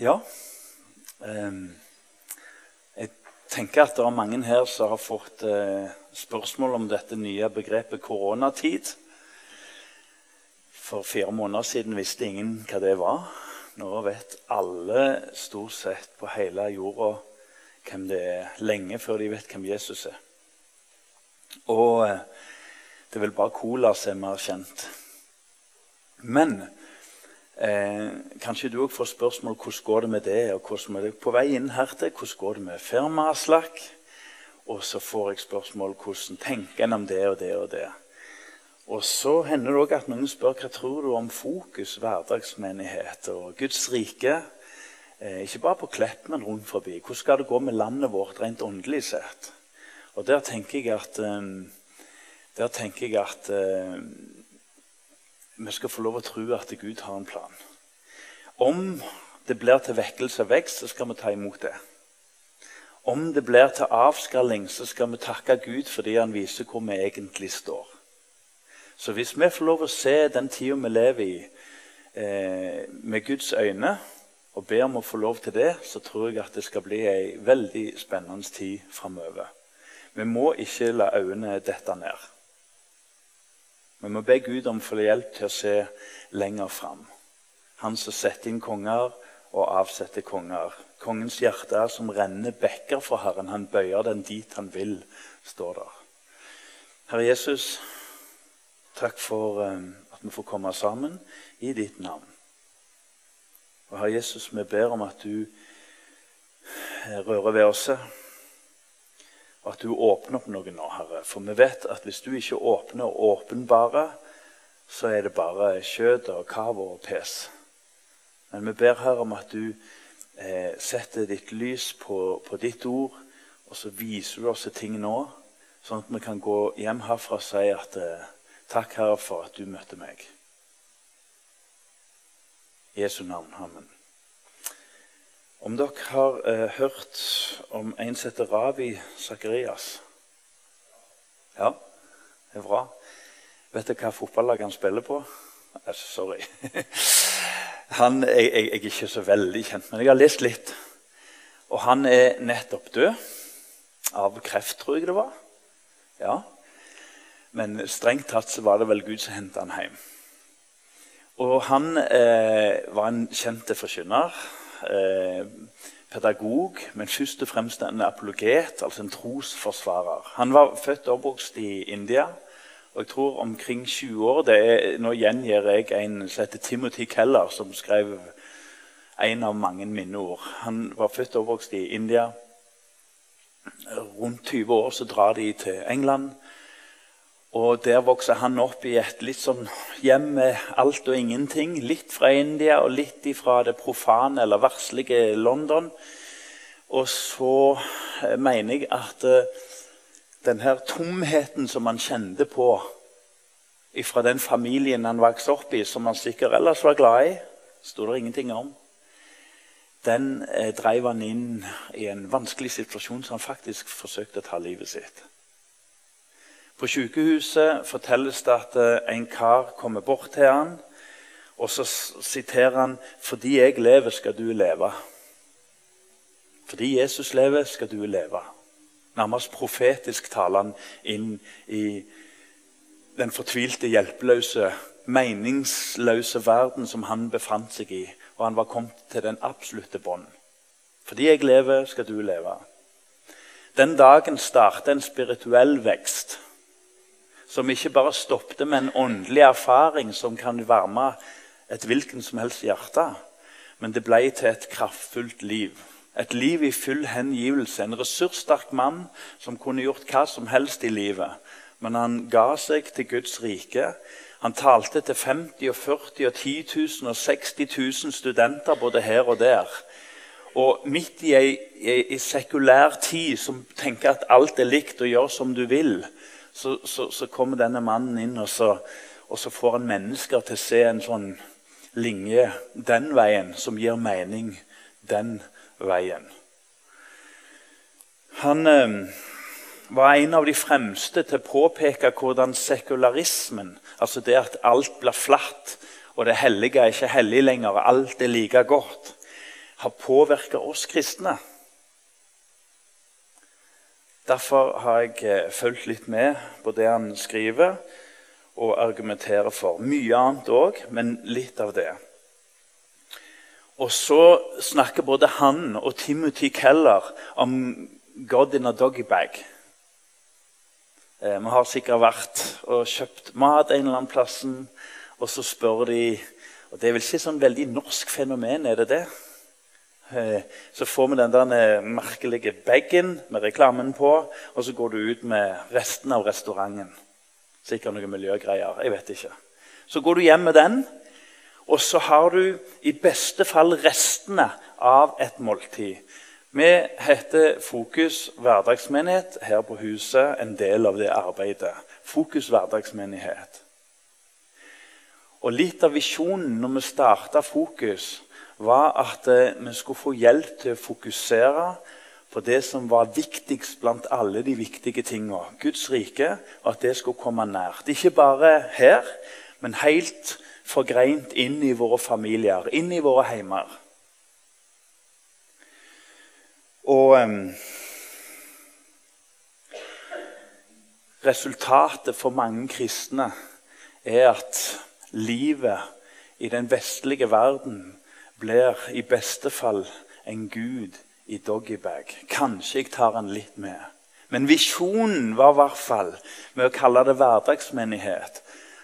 Ja. jeg tenker at det er mange her som har fått eh, spørsmål om dette nye begrepet koronatid. For fire måneder siden visste ingen hva det var. Nå vet alle stort sett på hele jorda hvem det er, lenge før de vet hvem Jesus er. Og eh, det er vel bare cola som er mer kjent. Men eh, kanskje du òg får spørsmål hvordan går det med det. og hvordan er det på vei inn her til, Hvordan går det med firmaslakk? Og så får jeg spørsmål hvordan tenker en om det og det og det. Og så hender det òg at noen spør hva tror du om Fokus hverdagsmenighet og Guds rike. Eh, ikke bare på Klepp, men rundt forbi. Hvordan skal det gå med landet vårt rent åndelig sett? Og der tenker jeg at, eh, der tenker jeg at eh, vi skal få lov å tro at Gud har en plan. Om det blir til vekkelse og vekst, så skal vi ta imot det. Om det blir til avskalling, så skal vi takke Gud fordi han viser hvor vi egentlig står. Så hvis vi får lov å se den tida vi lever i, eh, med Guds øyne, og ber om å få lov til det, så tror jeg at det skal bli ei veldig spennende tid framover. Vi må ikke la øynene dette ned. Vi må be Gud om å få hjelp til å se lenger fram. Han som setter inn konger og avsetter konger. Kongens hjerte er som renner bekker for Herren. Han bøyer den dit han vil, står der. Herre Jesus, takk for um, at vi får komme sammen i ditt navn. Og Herre Jesus, vi ber om at du rører ved oss, og at du åpner opp noe nå, Herre. For vi vet at hvis du ikke åpner og åpenbarer, så er det bare kjøtt og kava og pes. Men vi ber Herre om at du eh, setter ditt lys på, på, ditt ord, og så viser du oss ting nå, sånn at vi kan gå hjem herfra og si at eh, takk, Herre, for at du møtte meg. I Jesu navn. Amen. Om dere har eh, hørt om en som heter Ravi Sakarias Ja, det er bra. Vet dere hva fotballag han spiller på? Altså, sorry. Han, jeg, jeg, jeg, er ikke så veldig kjent, men jeg har lest litt. Og han er nettopp død. Av kreft, tror jeg det var. Ja. Men strengt tatt så var det vel Gud som hentet han hjem. Og han eh, var en kjent forkynner. Eh, pedagog, men først og fremst en apologet, altså en trosforsvarer. Han var født og oppvokst i India. Og jeg tror omkring 20 år det er, Nå gjengir jeg en som heter Timothy Keller, som skrev en av mange minneord. Han var født og oppvokst i India. Rundt 20 år så drar de til England. Og Der vokser han opp i et litt sånn hjem med alt og ingenting. Litt fra India og litt fra det profane eller varslige London. Og så eh, mener jeg at eh, denne tomheten som han kjente på fra den familien han vokste opp i, som han sikkert ellers var glad i, sto det ingenting om. Den eh, drev han inn i en vanskelig situasjon så han faktisk forsøkte å ta livet sitt. På sykehuset fortelles det at eh, en kar kommer bort til han, og så siterer han 'Fordi jeg lever, skal du leve'. Fordi Jesus lever, skal du leve. Nærmest profetisk taler han inn i den fortvilte, hjelpeløse, meningsløse verden som han befant seg i. Og han var kommet til den absolutte bånd. Fordi jeg lever, skal du leve. Den dagen startet en spirituell vekst som ikke bare stoppet med en åndelig erfaring som kan varme et hvilken som helst hjerte, men det ble til et kraftfullt liv. Et liv i full hengivelse. En ressurssterk mann som kunne gjort hva som helst i livet. Men han ga seg til Guds rike. Han talte til 50 og 40 og 10 000 og 60 000 studenter både her og der. Og midt i ei, sekulær tid som tenker at alt er likt og gjør som du vil, så, så, så kommer denne mannen inn, og så, og så får han mennesker til å se en sånn linje den veien som gir mening den veien. Han eh, var en av de fremste til å påpeke hvordan sekularismen, altså det at alt blir flatt, og det hellige er ikke hellig lenger, og alt er like godt har påvirka oss kristne. Derfor har jeg eh, fulgt litt med på det han skriver og argumenterer for. Mye annet òg, men litt av det. Og så snakker både han og Timothy Keller om God in a doggy bag. Eh, vi har sikkert vært og kjøpt mat en eller annen plass, og så spør de og Det er vel ikke sånn veldig norsk fenomen, er det det? Eh, så får vi den der eh, merkelige bagen med reklamen på, og så går du ut med resten av restauranten. Sikkert noen miljøgreier. Jeg vet ikke. Så går du hjem med den, og så har du i beste fall restene av et måltid. Vi heter Fokus hverdagsmenighet her på huset, en del av det arbeidet. Fokus hverdagsmenighet. Og Litt av visjonen når vi starta Fokus, var at eh, vi skulle få hjelp til å fokusere på det som var viktigst blant alle de viktige tingene. Guds rike, og at det skulle komme nært. Ikke bare her, men helt forgreint inn i våre familier, inn i våre heimer. Og um, Resultatet for mange kristne er at livet i den vestlige verden blir i beste fall en gud i doggybag. Kanskje jeg tar en litt med. Men visjonen var i hvert fall med å kalle det hverdagsmenighet.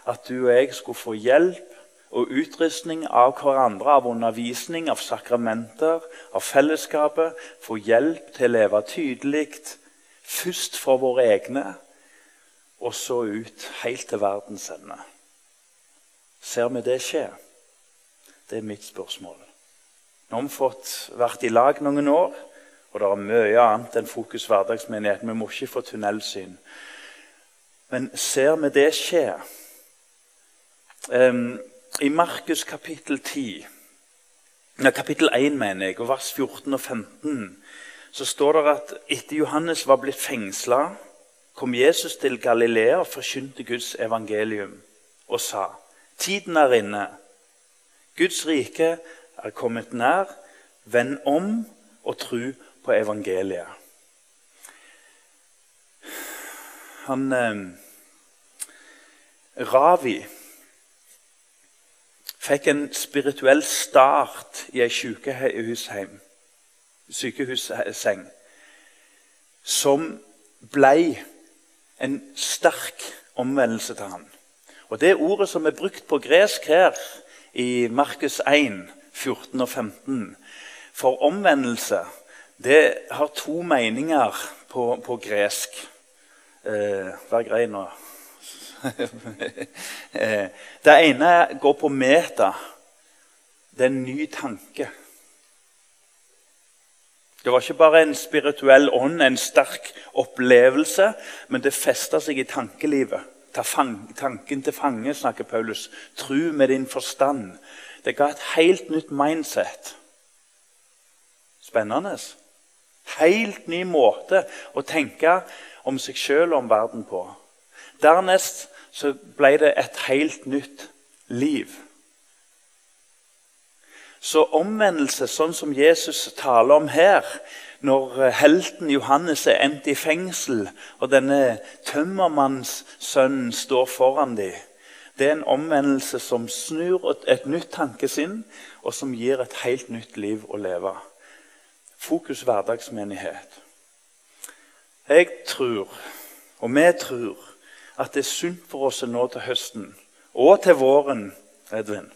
At du og jeg skulle få hjelp og utrustning av hverandre, av undervisning, av sakramenter, av fellesskapet. Få hjelp til å leve tydelig, først for våre egne, og så ut helt til verdens ende. Ser vi det skje? Det er mitt spørsmål. Nå har vi fått vært i lag noen år, og det er mye annet enn Fokus hverdagsmenighet. Vi må ikke få tunnelsyn. Men ser vi det skje? Um, I Markus kapittel 10, ja, kapittel 1, mener jeg, og vers 14 og 15, så står det at etter Johannes var blitt fengsla, kom Jesus til Galilea og forkynte Guds evangelium og sa:" Tiden er inne. Guds rike er kommet nær, vend om og tru på evangeliet. Han eh, Ravi fikk en spirituell start i ei sykehusseng som ble en sterk omvendelse til han. Og Det ordet som er brukt på gresk her i Markus 1, 14 og 15. For omvendelse det har to meninger på, på gresk. Eh, vær grei nå. Eh, det ene går på meta. Det er en ny tanke. Det var ikke bare en spirituell ånd, en sterk opplevelse, men det festa seg i tankelivet. Ta tanken til fange, snakker Paulus. Tru med din forstand. Det ga et helt nytt mindset. Spennende. Helt ny måte å tenke om seg sjøl og om verden på. Dernest så ble det et helt nytt liv. Så omvendelse, sånn som Jesus taler om her, når helten Johannes er endt i fengsel, og denne tømmermannssønnen står foran dem det er en omvendelse som snur et nytt tankesinn, og som gir et helt nytt liv å leve. Fokus hverdagsmenighet. Jeg tror, og vi tror, at det er sunt for oss nå til høsten og til våren Edvin,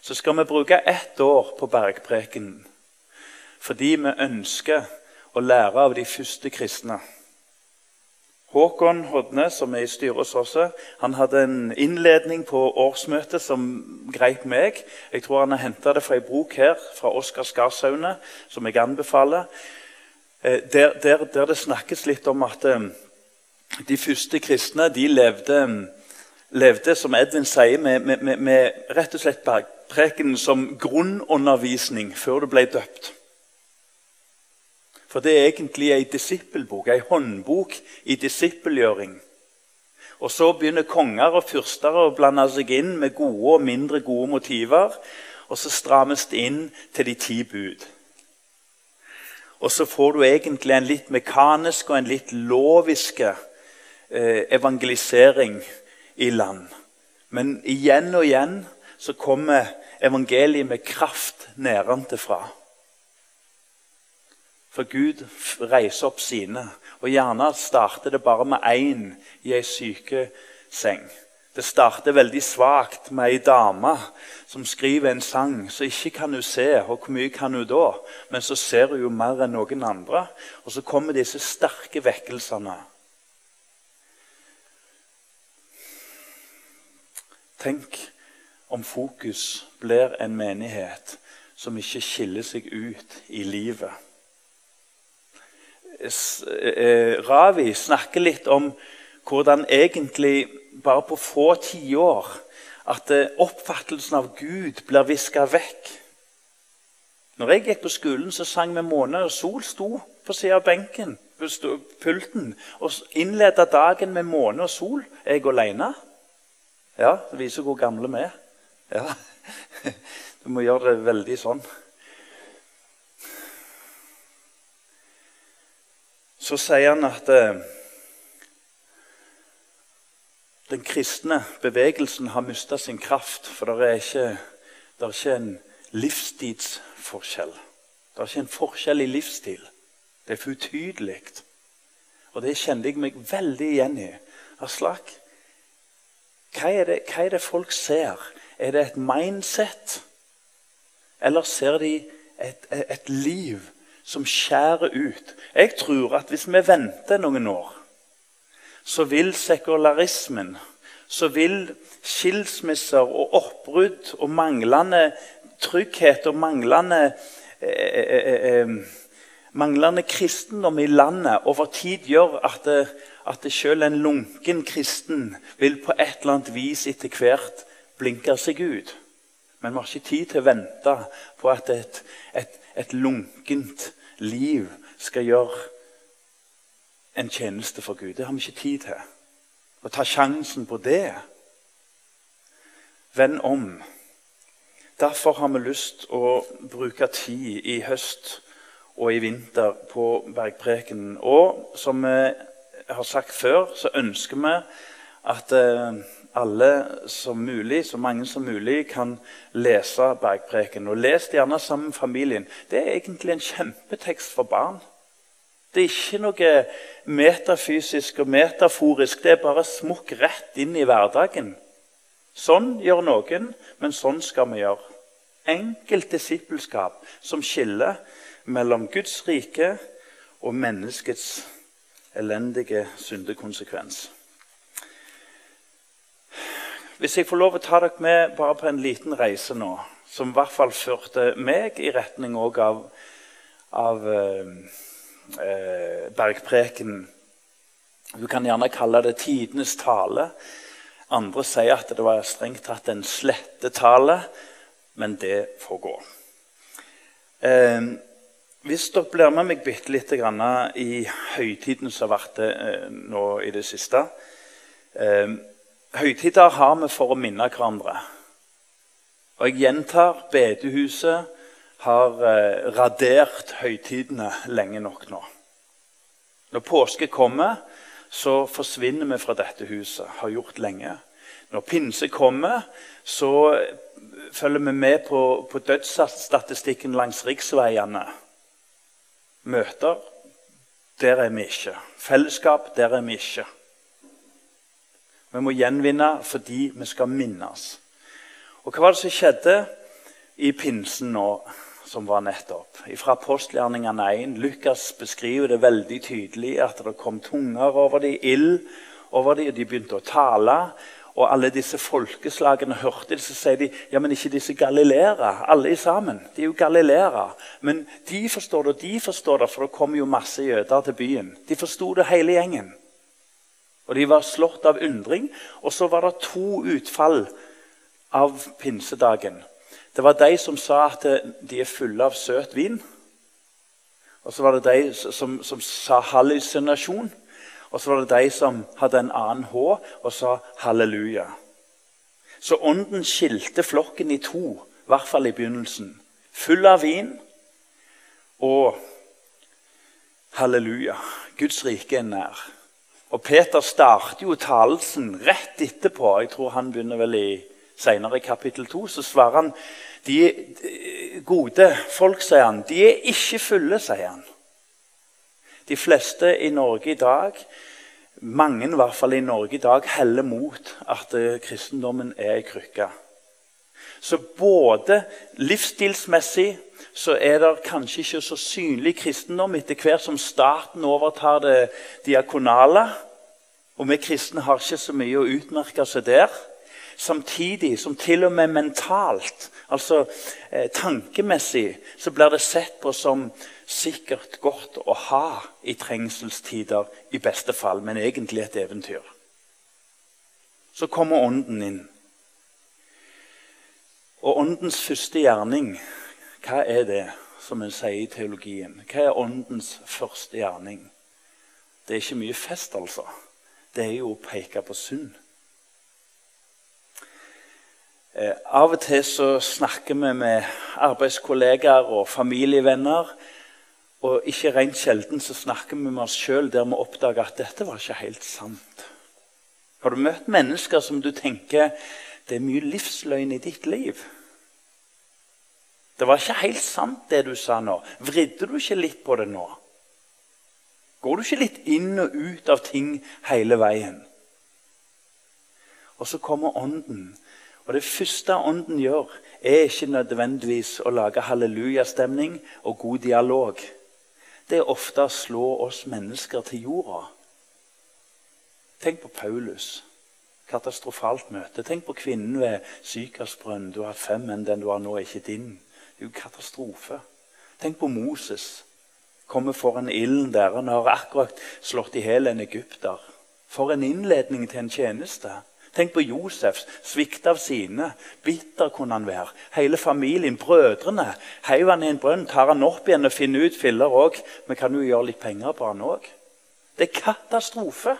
så skal vi bruke ett år på bergprekenen. Fordi vi ønsker å lære av de første kristne. Håkon Hodne, som er i styret hos oss, han hadde en innledning på årsmøtet som greip meg. Jeg tror han har henta det fra ei bok her fra Oskar Skarsaune, som jeg anbefaler. Eh, der, der, der, det snakkes litt om at eh, de første kristne de levde, levde som Edvin sier, med, med, med, med rett og slett bergprekenen som grunnundervisning før du ble døpt. For det er egentlig ei disippelbok, ei håndbok i disippelgjøring. Og så begynner konger og fyrster å blande seg inn med gode og mindre gode motiver. Og så strammes det inn til de ti bud. Og så får du egentlig en litt mekanisk og en litt loviske eh, evangelisering i land. Men igjen og igjen så kommer evangeliet med kraft nedenfra. For Gud reiser opp sine. Og gjerne starter det bare med én i ei sykeseng. Det starter veldig svakt med ei dame som skriver en sang. Så ikke kan hun se, og hvor mye kan hun da? Men så ser hun jo mer enn noen andre. Og så kommer disse sterke vekkelsene. Tenk om fokus blir en menighet som ikke skiller seg ut i livet. Eh, Ravi snakker litt om hvordan egentlig bare på få tiår at eh, oppfattelsen av Gud blir viska vekk. Når jeg gikk på skolen, så sang vi 'Måne og sol' sto på siden av benken pulten, og innleda dagen med måne og sol. Jeg aleine? Ja, det viser hvor gamle vi er. Ja. Du må gjøre det veldig sånn. Så sier han at eh, den kristne bevegelsen har mista sin kraft. For det er, ikke, det er ikke en livstidsforskjell. Det er ikke en forskjell i livsstil. Det er for utydelig. Og det kjente jeg meg veldig igjen i. Aslak, hva er, det, hva er det folk ser? Er det et mindset? Eller ser de et, et liv som skjærer ut? Jeg tror at hvis vi venter noen år, så vil sekularismen, så vil skilsmisser og oppbrudd og manglende trygghet og manglende eh, eh, eh, eh manglende kristendom i landet over tid gjør at, det, at det selv en lunken kristen vil på et eller annet vis etter hvert blinke seg ut. Men vi har ikke tid til å vente på at et, et, et lunkent liv skal gjøre en tjeneste for Gud. Det har vi ikke tid til. Å ta sjansen på det. Vend om. Derfor har vi lyst å bruke tid i høst og i vinter på bergprekenen. Og som vi har sagt før, så ønsker vi at eh, alle som mulig, så mange som mulig kan lese Bergpreken. Og les det gjerne sammen med familien. Det er egentlig en kjempetekst for barn. Det er ikke noe metafysisk og metaforisk. Det er bare smukk rett inn i hverdagen. Sånn gjør noen, men sånn skal vi gjøre. Enkelt disippelskap som skiller mellom Guds rike og menneskets elendige syndekonsekvens. Hvis jeg får lov å ta dere med bare på en liten reise nå, som i hvert fall førte meg i retning av, av eh, eh, bergpreken Du kan gjerne kalle det tidenes tale. Andre sier at det var strengt tatt en slettetale, men det får gå. Eh, hvis dere blir med meg bitte litt i høytiden som har vært eh, nå i det siste eh, Høytider har vi for å minne hverandre. Og jeg gjentar bedehuset har eh, radert høytidene lenge nok nå. Når påske kommer, så forsvinner vi fra dette huset. Har gjort lenge. Når pinse kommer, så følger vi med på, på dødsstatistikken langs riksveiene. Møter der er vi ikke. Fellesskap der er vi ikke. Vi må gjenvinne fordi vi skal minnes. Og hva var det som skjedde i pinsen nå, som var nettopp? Fra apostelgjerningene 1. Lukas beskriver det veldig tydelig at det kom tunger over dem, ild over dem, og de begynte å tale. Og alle disse folkeslagene hørte det, så sier de ja, men ikke disse galileere. Alle sammen. De er jo galileere. Men de forstår det, og de forstår det, for det kommer jo masse jøder til byen. De forsto det hele gjengen. Og de var slått av undring. Og så var det to utfall av pinsedagen. Det var de som sa at de er fulle av søt vin. Og så var det de som, som sa hallusinasjon. Og så var det de som hadde en annen H og sa halleluja. Så ånden skilte flokken i to, i hvert fall i begynnelsen. Full av vin og Halleluja. Guds rike er nær. Og Peter starter jo talelsen rett etterpå. Jeg tror han begynner vel i senere i kapittel 2. Så svarer han de gode folk, sier han, de er ikke fulle, sier han. De fleste i Norge i dag, mange i hvert fall i Norge i dag, heller mot at eh, kristendommen er ei krykke. Så både livsstilsmessig så er det kanskje ikke så synlig kristendom etter hvert som staten overtar det diakonale. Og vi kristne har ikke så mye å utmerke seg der. Samtidig som til og med mentalt, altså eh, tankemessig, så blir det sett på som sikkert godt å ha i trengselstider, i beste fall, men egentlig et eventyr. Så kommer Ånden inn. Og Åndens første gjerning, hva er det, som en sier i teologien? Hva er Åndens første gjerning? Det er ikke mye fest, altså. Det er jo å peke på synd. Eh, av og til så snakker vi med arbeidskollegaer og familievenner. Og ikke rent sjelden så snakker vi med oss sjøl der vi oppdager at dette var ikke helt sant. Har du møtt mennesker som du tenker det er mye livsløgn i ditt liv? Det var ikke helt sant, det du sa nå. Vridde du ikke litt på det nå? Går du ikke litt inn og ut av ting hele veien? Og så kommer Ånden og Det første Ånden gjør, er ikke nødvendigvis å lage hallelujastemning og god dialog. Det er ofte å slå oss mennesker til jorda. Tenk på Paulus. Katastrofalt møte. Tenk på kvinnen ved Sykersbrønn. Du har fem, menn, den du har nå, er ikke din. Det er jo katastrofe. Tenk på Moses. Kommer foran ilden der. Han har akkurat slått i hjel en egypter. For en innledning til en tjeneste. Tenk på Josef, svikt av sine. Bitter kunne han være. Hele familien, brødrene. Heiv han i en brønn, tar han opp igjen og finner ut filler òg. Vi kan jo gjøre litt penger på han òg. Det er katastrofe.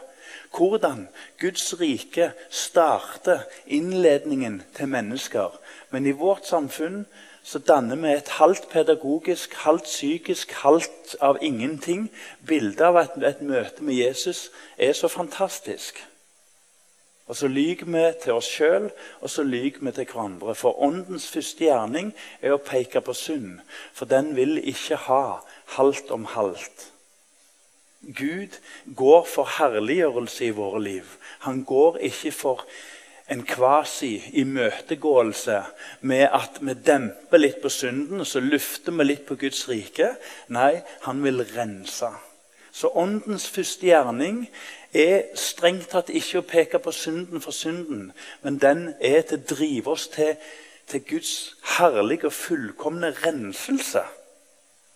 Hvordan Guds rike starter innledningen til mennesker. Men i vårt samfunn så danner vi et halvt pedagogisk, halvt psykisk, halvt av ingenting bilde av at et møte med Jesus er så fantastisk. Og så lyver vi til oss sjøl, og så lyver vi til hverandre. For åndens første gjerning er å peke på synd. For den vil ikke ha halvt om halvt. Gud går for herliggjørelse i våre liv. Han går ikke for en kvasi-imøtegåelse med at vi demper litt på synden og så lufter vi litt på Guds rike. Nei, han vil rense. Så åndens første gjerning er strengt tatt ikke å peke på synden for synden, men den er til å drive oss til, til Guds herlige og fullkomne renselse.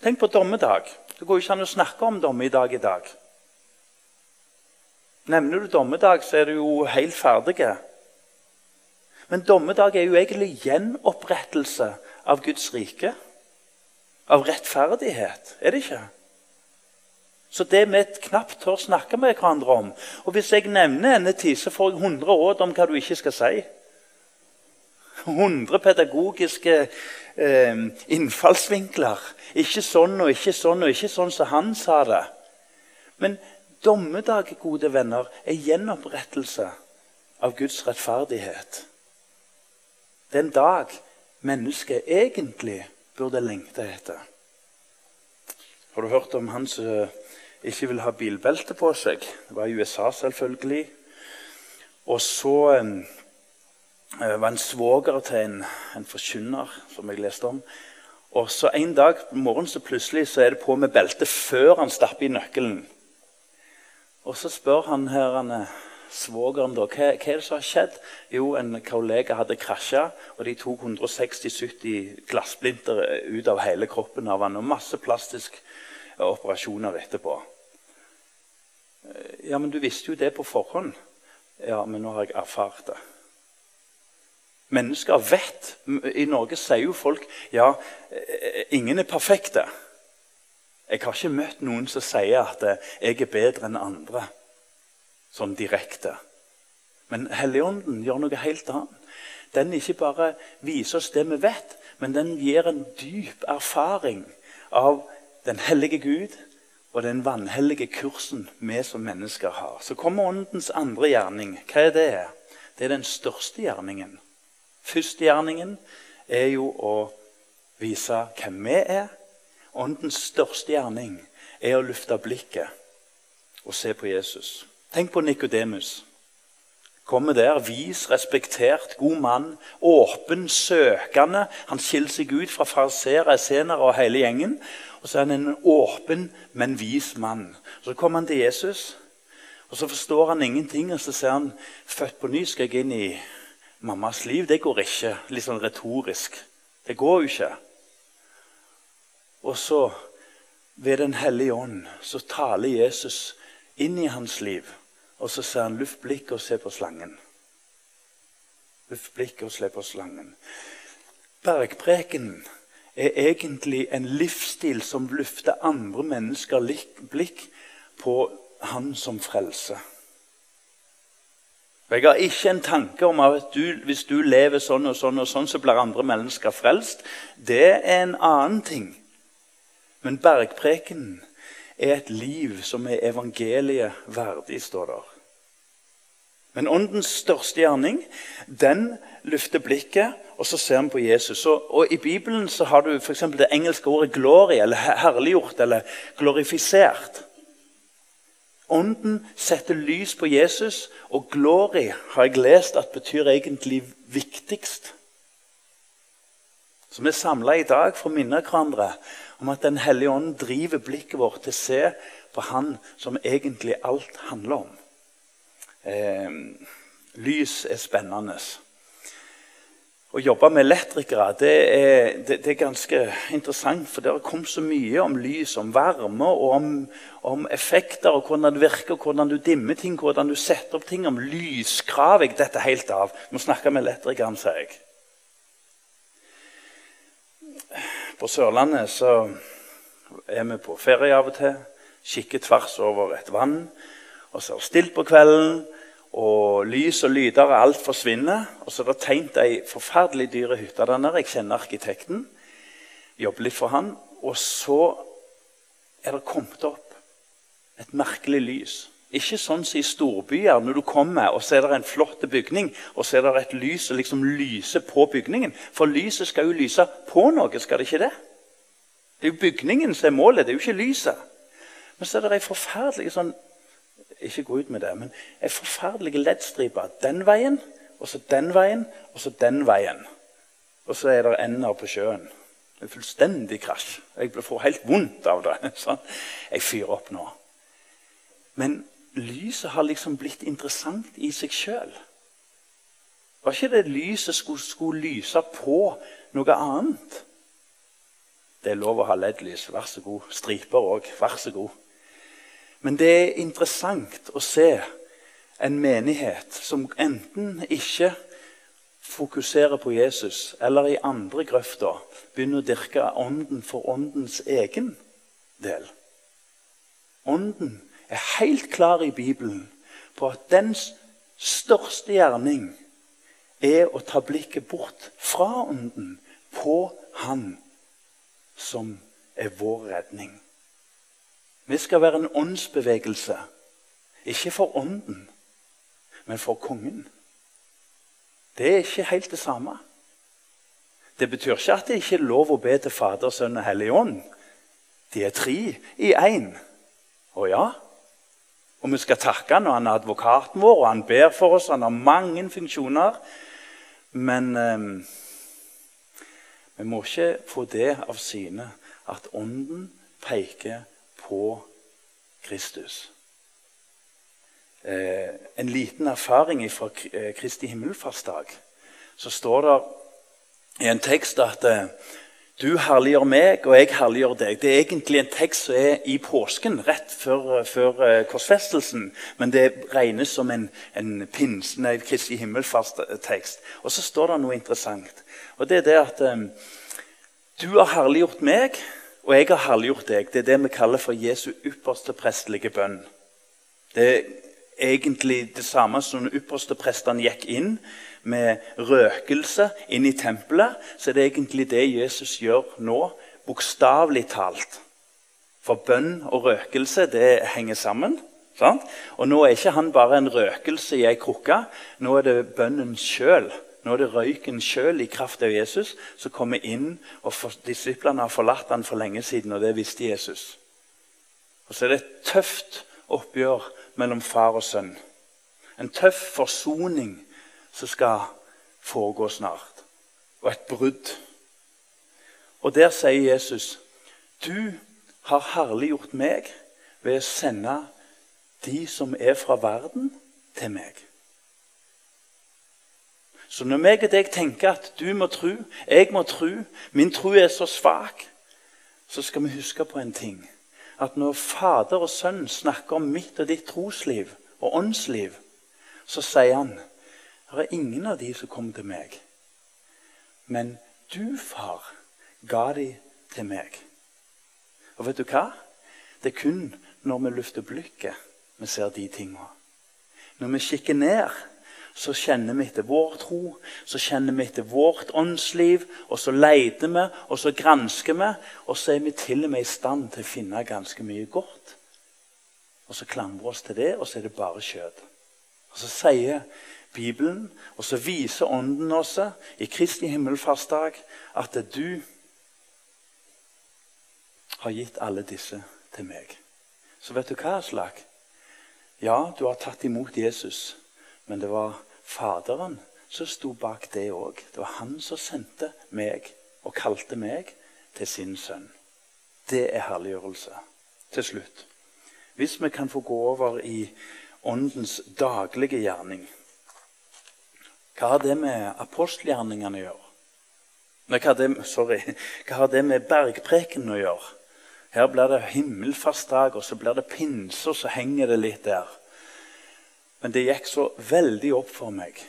Tenk på dommedag. Det går ikke an å snakke om dommedag i dag. Nevner du dommedag, så er du jo helt ferdig. Men dommedag er jo egentlig gjenopprettelse av Guds rike. Av rettferdighet, er det ikke? Så det vi knapt tør snakke med hverandre om. Og hvis jeg nevner ene tid, så får jeg 100 råd om hva du ikke skal si. 100 pedagogiske eh, innfallsvinkler. Ikke sånn og ikke sånn og ikke sånn som han sa det. Men dommedag, gode venner, er gjenopprettelse av Guds rettferdighet. Det er en dag mennesket egentlig burde lengte etter. Har du hørt om han som ikke vil ha bilbelte på seg. Det var i USA, selvfølgelig. Og så eh, var en svoger til en, en forkynner, som jeg leste om. Og så En dag på morgenen så plutselig så er det på med belte før han stapper i nøkkelen. Og Så spør han her, han, svogeren da, hva, hva er det som har skjedd. Jo, en kollega hadde krasja, og de tok 160-70 glassblinter ut av hele kroppen av han, og masse plastiske operasjoner etterpå. Ja, men du visste jo det på forhånd. Ja, men nå har jeg erfart det. Mennesker vet. I Norge sier jo folk ja, eh, ingen er perfekte. Jeg har ikke møtt noen som sier at eh, jeg er bedre enn andre. Sånn direkte. Men Helligånden gjør noe helt annet. Den ikke bare viser oss det vi vet, men den gir en dyp erfaring av den hellige Gud og den vanhellige kursen vi som mennesker har. Så kommer Åndens andre gjerning. Hva er det? Det er den største gjerningen. Første gjerningen er jo å vise hvem vi er. Åndens største gjerning er å lufte blikket og se på Jesus. Tenk på Nikodemus. Kommer der, vis, respektert, god mann, åpen, søkende. Han skiller seg ut fra fariseere, senere og hele gjengen. Og så er han en åpen, men vis mann. Så kommer han til Jesus, og så forstår han ingenting. Og så ser han født på ny skal jeg inn i mammas liv. Det går ikke. Litt sånn retorisk. Det går jo ikke. Og så, ved Den hellige ånd, så taler Jesus inn i hans liv. Og så ser han 'luft blikket og se på slangen'. Luft blikket og se på slangen. Bergprekenen er egentlig en livsstil som lufter andre mennesker blikk på Han som frelser. Jeg har ikke en tanke om at du, hvis du lever sånn og sånn, og sånn, så blir andre mennesker frelst. Det er en annen ting. Men bergprekenen er et liv som er evangeliet verdig, står der. Men åndens største gjerning den løfter blikket, og så ser vi på Jesus. Og, og I Bibelen så har du for det engelske ordet 'glory', eller 'herliggjort', eller 'glorifisert'. Ånden setter lys på Jesus, og 'glory' har jeg lest at betyr egentlig viktigst. Så vi er samla i dag for å minne hverandre om at Den hellige ånd driver blikket vårt til å se på Han som egentlig alt handler om. Eh, lys er spennende. Å jobbe med elektrikere det er, det, det er, ganske interessant. For det har kommet så mye om lys, om varme og om, om, effekter. og Hvordan det virker, hvordan du dimmer ting, hvordan du setter opp ting. Om lyskrav. Jeg detter helt av. Må snakke med elektrikeren, sier jeg. På Sørlandet så er vi på ferie av og til. Kikker tvers over et vann. Og så er det stilt på kvelden og lys og lyder og alt forsvinner. Og så er det tegnet ei forferdelig dyre hytte der nede. Jeg kjenner arkitekten. Jobber litt for han. Og så er det kommet opp et merkelig lys. Ikke sånn som i storbyer, når du kommer og så er det en flott bygning, og så er det et lys som liksom lyser på bygningen. For lyset skal jo lyse på noe, skal det ikke det? Det er jo bygningen som er målet, det er jo ikke lyset. Men så er det ei forferdelig sånn ikke gå ut med det, men ei forferdelig leddstripe den veien, og så den veien, og så den veien. Og så er det ender på sjøen. Er fullstendig krasj. Jeg får helt vondt av det. Sånn. Jeg fyrer opp nå. Men lyset har liksom blitt interessant i seg sjøl. Var ikke det lyset skulle, skulle lyse på noe annet? Det er lov å ha LED-lys. Vær så god. Striper òg. Vær så god. Men det er interessant å se en menighet som enten ikke fokuserer på Jesus, eller i andre grøfter begynner å dyrke ånden for åndens egen del. Ånden er helt klar i Bibelen på at dens største gjerning er å ta blikket bort fra ånden på Han som er vår redning. Vi skal være en åndsbevegelse. Ikke for ånden, men for kongen. Det er ikke helt det samme. Det betyr ikke at det ikke er lov å be til Fader, Sønn og Hellig Ånd. De er tre i én. Å ja. Og vi skal takke han, og han er advokaten vår, og han ber for oss. Han har mange funksjoner. Men eh, vi må ikke få det av syne at Ånden peker på Kristus. Eh, en liten erfaring fra eh, Kristi himmelfartsdag. Så står det i en tekst at eh, du herliggjør meg, og jeg herliggjør deg. Det er egentlig en tekst som er i påsken, rett før, før korsfestelsen. Men det regnes som en, en pins, nei, Kristi himmelfartstekst. Og så står det noe interessant. Og det er det at um, du har herliggjort meg, og jeg har herliggjort deg. Det er det vi kaller for Jesu ypperste prestelige bønn. Det er egentlig det samme som når ypperste prestene gikk inn med røkelse inn i tempelet. Så er det egentlig det Jesus gjør nå, bokstavelig talt. For bønn og røkelse det henger sammen. Sant? Og nå er ikke han bare en røkelse i ei krukke. Nå er det bønnen sjøl. Nå er det røyken sjøl i kraft av Jesus som kommer inn. og for, Disiplene har forlatt han for lenge siden, og det visste Jesus. Og Så er det et tøft oppgjør mellom far og sønn. En tøff forsoning som skal foregå snart. Og et brudd. Og der sier Jesus, 'Du har herliggjort meg ved å sende de som er fra verden, til meg. Så når meg og deg tenker at du må tro, jeg må tro, min tro er så svak, så skal vi huske på en ting. At når Fader og Sønn snakker om mitt og ditt trosliv og åndsliv, så sier han det er ingen av de som kom til meg. Men du, far, ga de til meg. Og vet du hva? Det er kun når vi løfter blikket vi ser de tingene. Når vi kikker ned, så kjenner vi etter vår tro, så kjenner vi etter vårt åndsliv, og så leter vi, og så gransker vi, og så er vi til og med i stand til å finne ganske mye godt. Og så klamrer vi oss til det, og så er det bare kjøtt. Og så sier Bibelen, og så viser Ånden oss i Kristi himmelfartsdag at du har gitt alle disse til meg. Så vet du hva, Aslak? Ja, du har tatt imot Jesus, men det var Faderen som sto bak det òg. Det var han som sendte meg og kalte meg til sin sønn. Det er herliggjørelse. Til slutt, hvis vi kan få gå over i Åndens daglige gjerning Hva har det med apostelgjerningene å gjøre? Nei, hva, har det, sorry, hva har det med bergprekenen å gjøre? Her blir det himmelfartsdag, og så blir det pinse, og så henger det litt der. Men det gikk så veldig opp for meg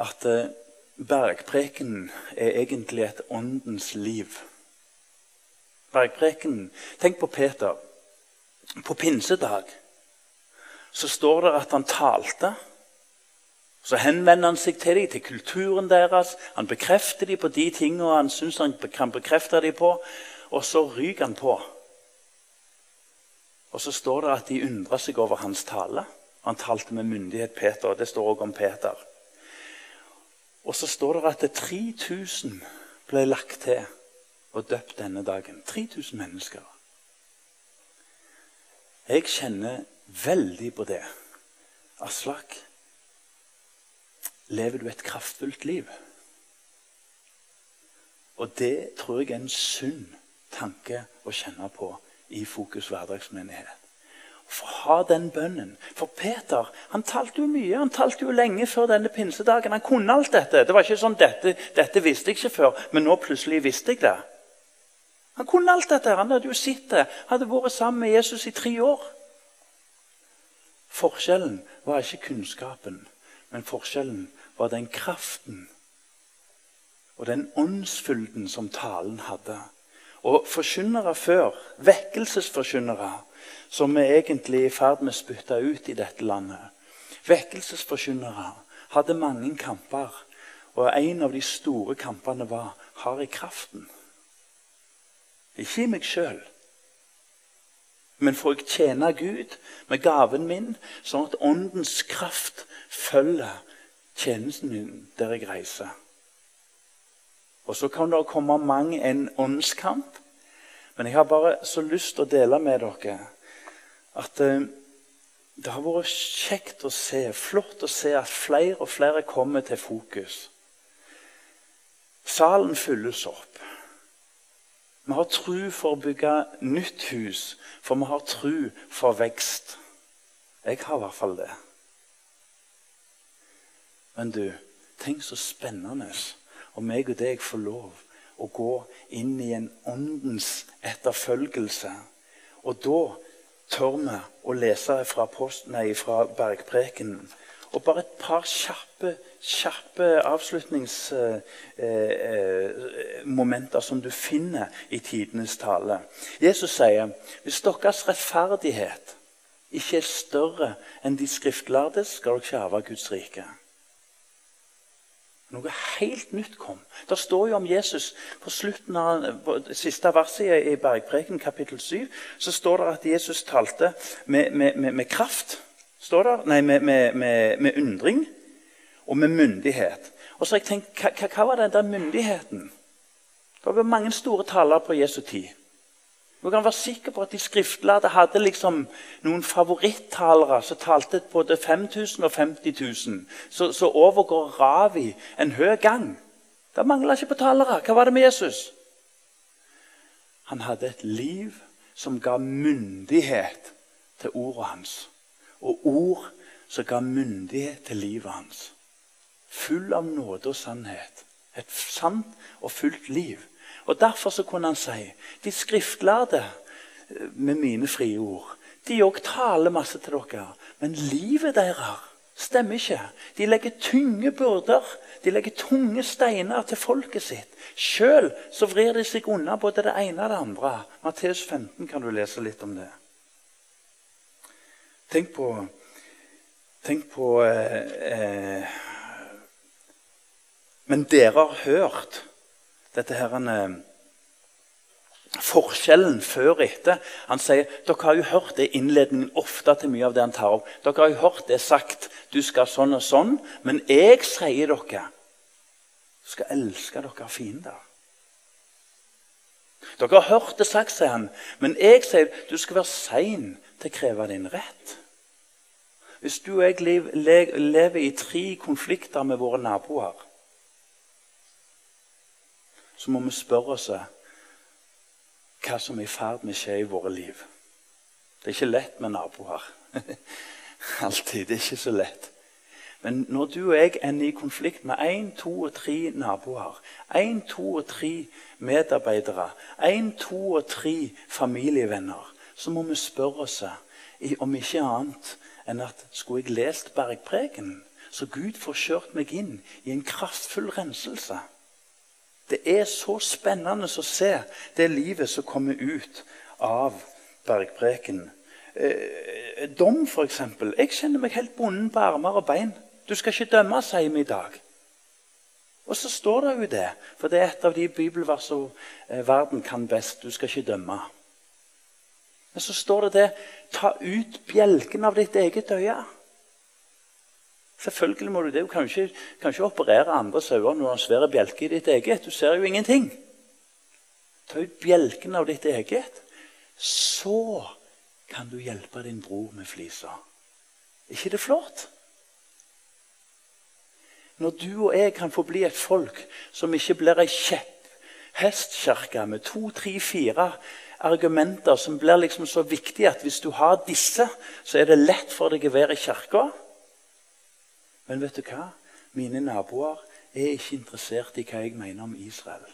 at eh, bergprekenen er egentlig et åndens liv. Bergprekenen Tenk på Peter. På pinsedag så står det at han talte. Så henvender han seg til dem, til kulturen deres. Han bekrefter dem på de tingene han syns han kan bekrefte dem på. Og så ryker han på. Og så står det at de undrer seg over hans tale. Han talte med myndighet, Peter. Det står også om Peter. Og så står det at 3000 ble lagt til og døpt denne dagen. 3000 mennesker. Jeg kjenner veldig på det. Aslak, lever du et kraftfullt liv? Og det tror jeg er en sunn tanke å kjenne på i Fokus hverdagsmenighet. For å ha den bønnen. For Peter han talte jo mye. Han talte jo lenge før denne pinsedagen. Han kunne alt dette. Det var ikke sånn dette, dette visste jeg ikke før, men nå plutselig visste jeg det. Han kunne alt dette. Han hadde jo sett det. Hadde vært sammen med Jesus i tre år. Forskjellen var ikke kunnskapen, men forskjellen var den kraften og den åndsfylden som talen hadde. Og forkynnere før, vekkelsesforkynnere, som vi egentlig er i ferd med å spytte ut i dette landet Vekkelsesforkynnere hadde mange kamper, og en av de store kampene var har jeg kraften? Ikke i meg sjøl, men får jeg tjene Gud med gaven min, sånn at Åndens kraft følger tjenesten min der jeg reiser. Og så kan det komme mang en åndskamp. Men jeg har bare så lyst til å dele med dere at eh, det har vært kjekt å se, flott å se at flere og flere kommer til fokus. Salen fylles opp. Vi har tru for å bygge nytt hus, for vi har tru for vekst. Jeg har i hvert fall det. Men du, tenk så spennende og meg og deg får lov å gå inn i en åndens etterfølgelse. Og da tør vi å lese fra, post, nei, fra bergprekenen. Og bare et par kjappe, kjappe avslutningsmomenter eh, eh, som du finner i tidenes tale. Jesus sier hvis deres rettferdighet ikke er større enn de skriftlærdes, skal dere ikke arve Guds rike. Noe helt nytt kom. Det står jo om Jesus på slutten av på siste verset i Bergpreken, kapittel 7. Så står det at Jesus talte med, med, med, med kraft. Står det? Nei, med, undring og med myndighet. Og så har jeg tenkt, hva, hva var den der myndigheten? Det var mange store taler på Jesu tid. Du kan være sikker på at De skriftlærde hadde liksom noen favorittalere som talte både 5000 og 50 000. Så, overgår Ravi en høy gang. Det mangla ikke på talere. Hva var det med Jesus? Han hadde et liv som ga myndighet til ordet hans. Og ord som ga myndighet til livet hans. Full av nåde og sannhet. Et sant og fullt liv. Og Derfor så kunne han si de skriftlærde eh, med mine frie ord de òg taler masse til dere, men livet deres stemmer ikke. De legger tunge byrder, de legger tunge steiner til folket sitt. Sjøl vrir de seg unna både det ene og det andre. Matteus 15 kan du lese litt om det. Tenk på, tenk på eh, eh, Men dere har hørt dette her en, eh, Forskjellen før og etter. Han sier dere har jo hørt det innledningen ofte til mye av det han tar opp. Dere har jo hørt det sagt du skal sånn og sånn, men jeg sier dere skal elske dere fiender. Dere har hørt det sagt, sier han, men jeg sier du skal være sein til å kreve din rett. Hvis du og jeg lever i tre konflikter med våre naboer så må vi spørre oss hva som er i ferd med å skje i våre liv. Det er ikke lett med naboer. Alltid. Det er ikke så lett. Men når du og jeg ender i konflikt med én, to og tre naboer, én, to og tre medarbeidere, én, to og tre familievenner, så må vi spørre oss om ikke annet enn at skulle jeg lest Bergpreken, så Gud får kjørt meg inn i en kraftfull renselse. Det er så spennende å se det livet som kommer ut av bergpreken. Eh, dom, f.eks. Jeg kjenner meg helt bonden på armer og bein. Du skal ikke dømme, sier vi i dag. Og så står det jo det, for det er et av de bibelversene eh, verden kan best. Du skal ikke dømme. Men så står det det ta ut bjelken av ditt eget øye. Selvfølgelig må du det. Du kan ikke, kan ikke operere andre sauer når du har en svær bjelke i ditt eget. Du ser jo ingenting. Ta ut bjelken av ditt eget. Så kan du hjelpe din bror med flisa. Er ikke det flott? Når du og jeg kan få bli et folk som ikke blir ei kjepphestkirke med to, tre, fire argumenter som blir liksom så viktige at hvis du har disse, så er det lett for deg å være i kirka. Men vet du hva? Mine naboer er ikke interessert i hva jeg mener om Israel.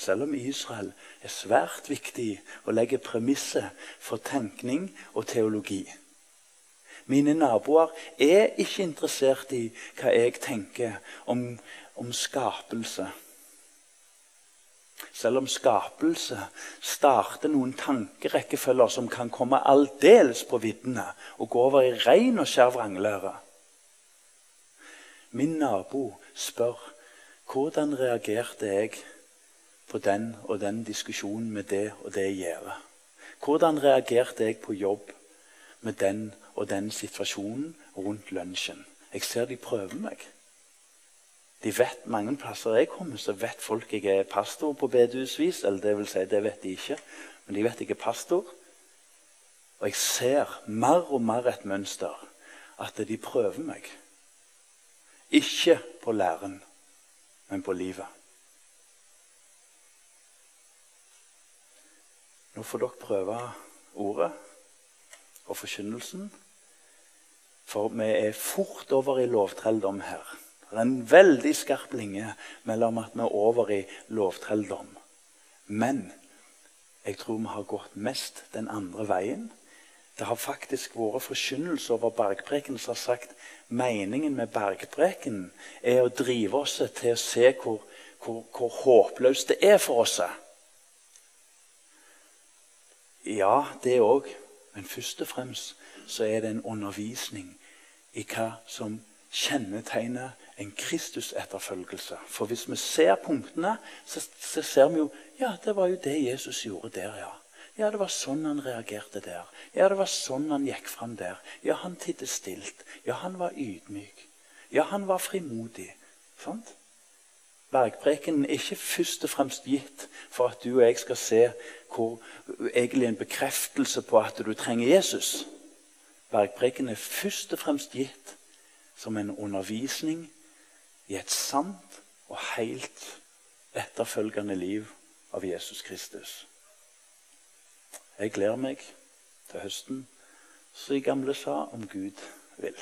Selv om Israel er svært viktig og legger premisset for tenkning og teologi. Mine naboer er ikke interessert i hva jeg tenker om, om skapelse. Selv om skapelse starter noen tankerekkefølger som kan komme aldeles på viddene og gå over i ren og skjær vranglære. Min nabo spør hvordan reagerte jeg på den og den diskusjonen med det og det gjerdet. Hvordan reagerte jeg på jobb med den og den situasjonen rundt lunsjen? Jeg ser de prøver meg. De vet mange plasser jeg kommer, så vet folk jeg er pastor på bedehusvis. Eller det vil si, det vet de ikke, men de vet jeg er pastor. Og jeg ser mer og mer et mønster. At de prøver meg. Ikke på læren, men på livet. Nå får dere prøve ordet og forkynnelsen. For vi er fort over i lovtrelldom her. Det er en veldig skarp linje mellom at vi er over i lovtrelldom. Men jeg tror vi har gått mest den andre veien. Det har faktisk vært forkynnelse over bergpreken som har sagt meningen med bergpreken er å drive oss til å se hvor, hvor, hvor håpløst det er for oss. Ja, det òg. Men først og fremst så er det en undervisning i hva som kjennetegner en Kristus-etterfølgelse. For hvis vi ser punktene, så, så, ser vi jo ja, det var jo det Jesus gjorde der, ja. Ja, det var sånn han reagerte der. Ja, det var sånn han gikk fram der. Ja, han tidde stilt. Ja, han var ydmyk. Ja, han var frimodig. Sant? Bergprekenen er ikke først og fremst gitt for at du og jeg skal se hvor egentlig en bekreftelse på at du trenger Jesus. Bergprekenen er først og fremst gitt som en undervisning i et sant og helt etterfølgende liv av Jesus Kristus. Jeg gleder meg til høsten, som de gamle sa, om Gud vil.